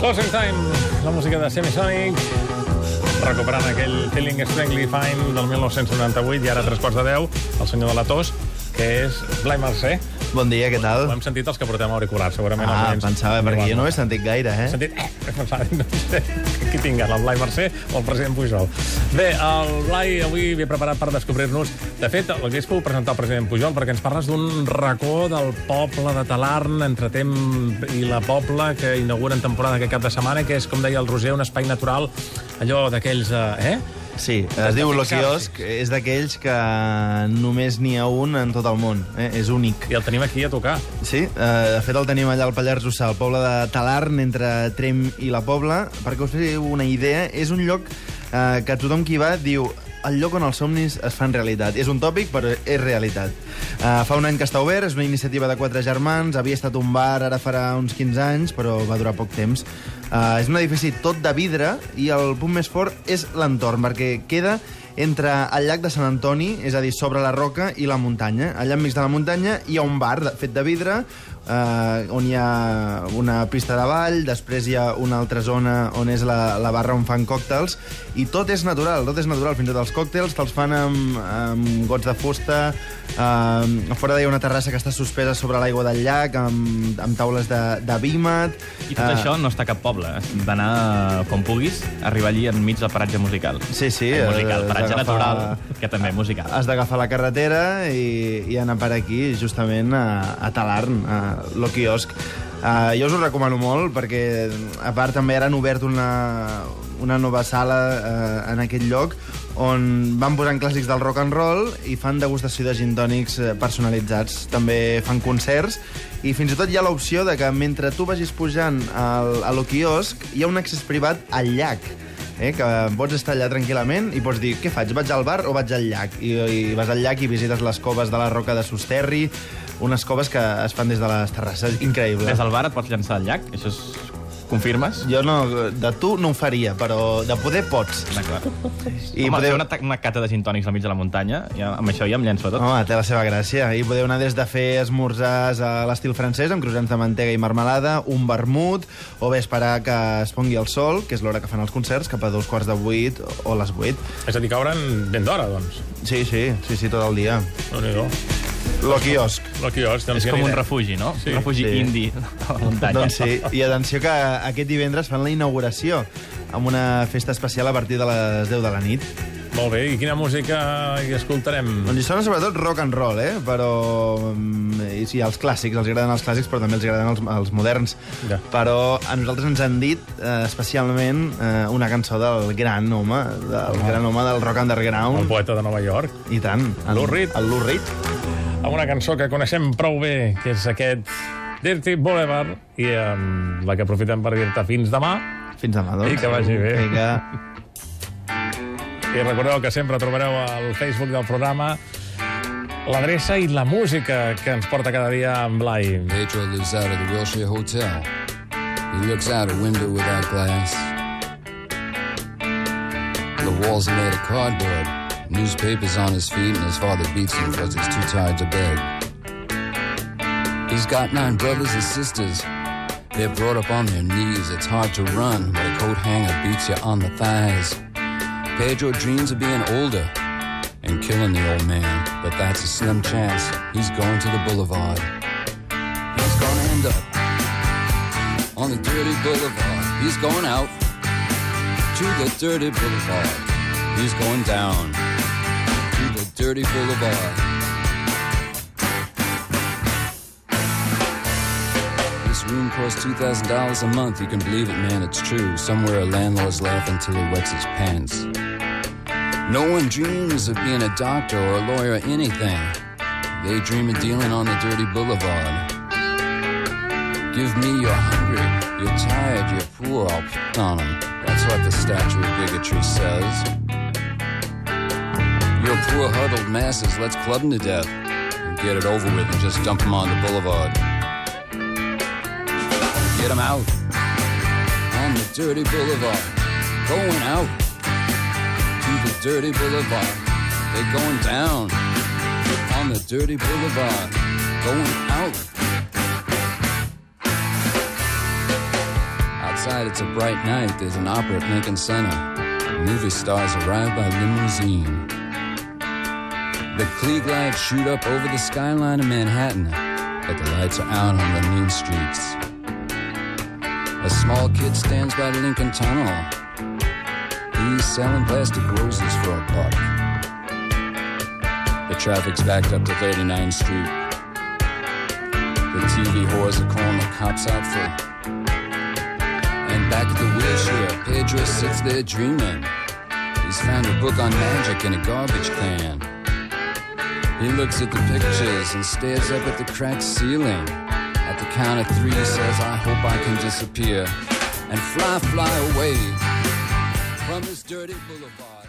Closing Time, la música de Semisonic, recuperant aquell Feeling Strangely Fine del 1998 i ara tres quarts de deu, el senyor de la tos, que és Blai Mercè. Bon dia, què tal? Ho hem sentit els que portem auriculars, segurament. Ah, els pensava, perquè jo no ho he sentit gaire, eh? He sentit, eh, no sé qui tinga, el Blai Mercè o el president Pujol. Bé, el Blai avui ve preparat per descobrir-nos... De fet, l'hagués pogut presentar el president Pujol perquè ens parles d'un racó del poble de Talarn, entre Tem i la Pobla, que inauguren temporada aquest cap de setmana, que és, com deia el Roger, un espai natural, allò d'aquells... Eh? Sí, es diu Lo Quiosc, és d'aquells que només n'hi ha un en tot el món, eh? és únic. I el tenim aquí a tocar. Sí, eh, de fet el tenim allà al Pallars Jussà, al poble de Talarn, entre Trem i la Pobla. Perquè us feu una idea, és un lloc eh, que tothom qui va diu el lloc on els somnis es fan realitat. És un tòpic, però és realitat. Uh, fa un any que està obert, és una iniciativa de quatre germans, havia estat un bar ara farà uns 15 anys, però va durar poc temps. Uh, és un edifici tot de vidre i el punt més fort és l'entorn, perquè queda entre el llac de Sant Antoni, és a dir, sobre la roca, i la muntanya. Allà enmig de la muntanya hi ha un bar fet de vidre, eh, on hi ha una pista de ball, després hi ha una altra zona on és la, la barra on fan còctels, i tot és natural, tot és natural, fins i tot els còctels te'ls fan amb, amb gots de fusta, eh, a fora hi ha una terrassa que està suspesa sobre l'aigua del llac, amb, amb taules de, de vímet... I tot eh, això no està a cap poble. Has d'anar, com puguis, arribar allí enmig del paratge musical. Sí, sí. Eh, musical, has paratge natural, que també musical. Has d'agafar la carretera i, i anar per aquí, justament a, a Talarn, a lo quiosc. Uh, jo us ho recomano molt perquè, a part, també ara han obert una, una nova sala uh, en aquest lloc on van posant clàssics del rock and roll i fan degustació de gin tònics eh, personalitzats. També fan concerts i fins i tot hi ha l'opció de que mentre tu vagis pujant al, a lo quiosc hi ha un accés privat al llac eh, que pots estar allà tranquil·lament i pots dir, què faig, vaig al bar o vaig al llac? I, i vas al llac i visites les coves de la Roca de Sosterri, unes coves que es fan des de les terrasses, increïble. Des del bar et pots llançar al llac? Això és... confirmes? Jo no, de tu no ho faria, però de poder pots. D'acord. I I Home, podeu- fer una, una cata de gin tònics al mig de la muntanya, ja, amb això ja em llenço a tot. Home, té la seva gràcia. I podeu anar des de fer esmorzars a l'estil francès, amb croissants de mantega i marmelada, un vermut, o bé esperar que es pongui el sol, que és l'hora que fan els concerts, cap a dos quarts de vuit o les vuit. És a dir, que obren ben d'hora, doncs. Sí, sí, sí, sí, tot el dia. no nhi Lo quiosc. El quiosc, doncs És ja com un anirem. refugi, no? Sí. Un refugi Sí. indi a la muntanya. Doncs sí, i atenció que aquest divendres fan la inauguració amb una festa especial a partir de les 10 de la nit. Molt bé, i quina música hi escoltarem? Doncs hi sona sobretot rock and roll, eh? Però... mm, I sí, els clàssics, els agraden els clàssics, però també els agraden els, els moderns. Ja. Però a nosaltres ens han dit eh, especialment eh, una cançó del gran home, del gran home del rock El underground. poeta de Nova York. I tant. en- Lou Reed. El Lou Reed. Amb una cançó que coneixem prou bé, que és aquest Dirty Boulevard, i amb la que aprofitem per dir-te fins demà. Fins demà, doncs. I que vagi bé. Vinga. I recordeu que sempre trobareu al Facebook del programa l'adreça i la música que ens porta cada dia en Blai. Pedro lives out of the Wilshire Hotel. He looks out a window without glass. The walls are made of cardboard. Newspapers on his feet, and his father beats him because he's too tired to beg. He's got nine brothers and sisters. They're brought up on their knees. It's hard to run when a coat hanger beats you on the thighs. Pedro dreams of being older and killing the old man, but that's a slim chance. He's going to the boulevard. He's gonna end up on the dirty boulevard. He's going out to the dirty boulevard. He's going down dirty boulevard. This room costs $2,000 a month. You can believe it, man, it's true. Somewhere a landlord's laughing till he wets his pants. No one dreams of being a doctor or a lawyer or anything. They dream of dealing on the dirty boulevard. Give me you're hungry, you're tired, you're poor, I'll pick on 'em. That's what the statue of bigotry says. Poor huddled masses, let's club 'em to death. And get it over with and just dump 'em on the boulevard. Get 'em out on the dirty boulevard. Going out to the dirty boulevard. They're going down on the dirty boulevard. Going out Outside, it's a bright night. There's an opera at Lincoln Center. Movie stars arrive by limousine. The Klieg lights shoot up over the skyline of Manhattan, but the lights are out on the mean streets. A small kid stands by the Lincoln Tunnel. He's selling plastic roses for a buck. The traffic's backed up to 39th Street. The TV whores are calling the cops out for. And back at the wheelchair, Pedro sits there dreaming. He's found a book on magic in a garbage can. He looks at the pictures and stares up at the cracked ceiling. At the count of three, he says, I hope I can disappear and fly, fly away from this dirty boulevard.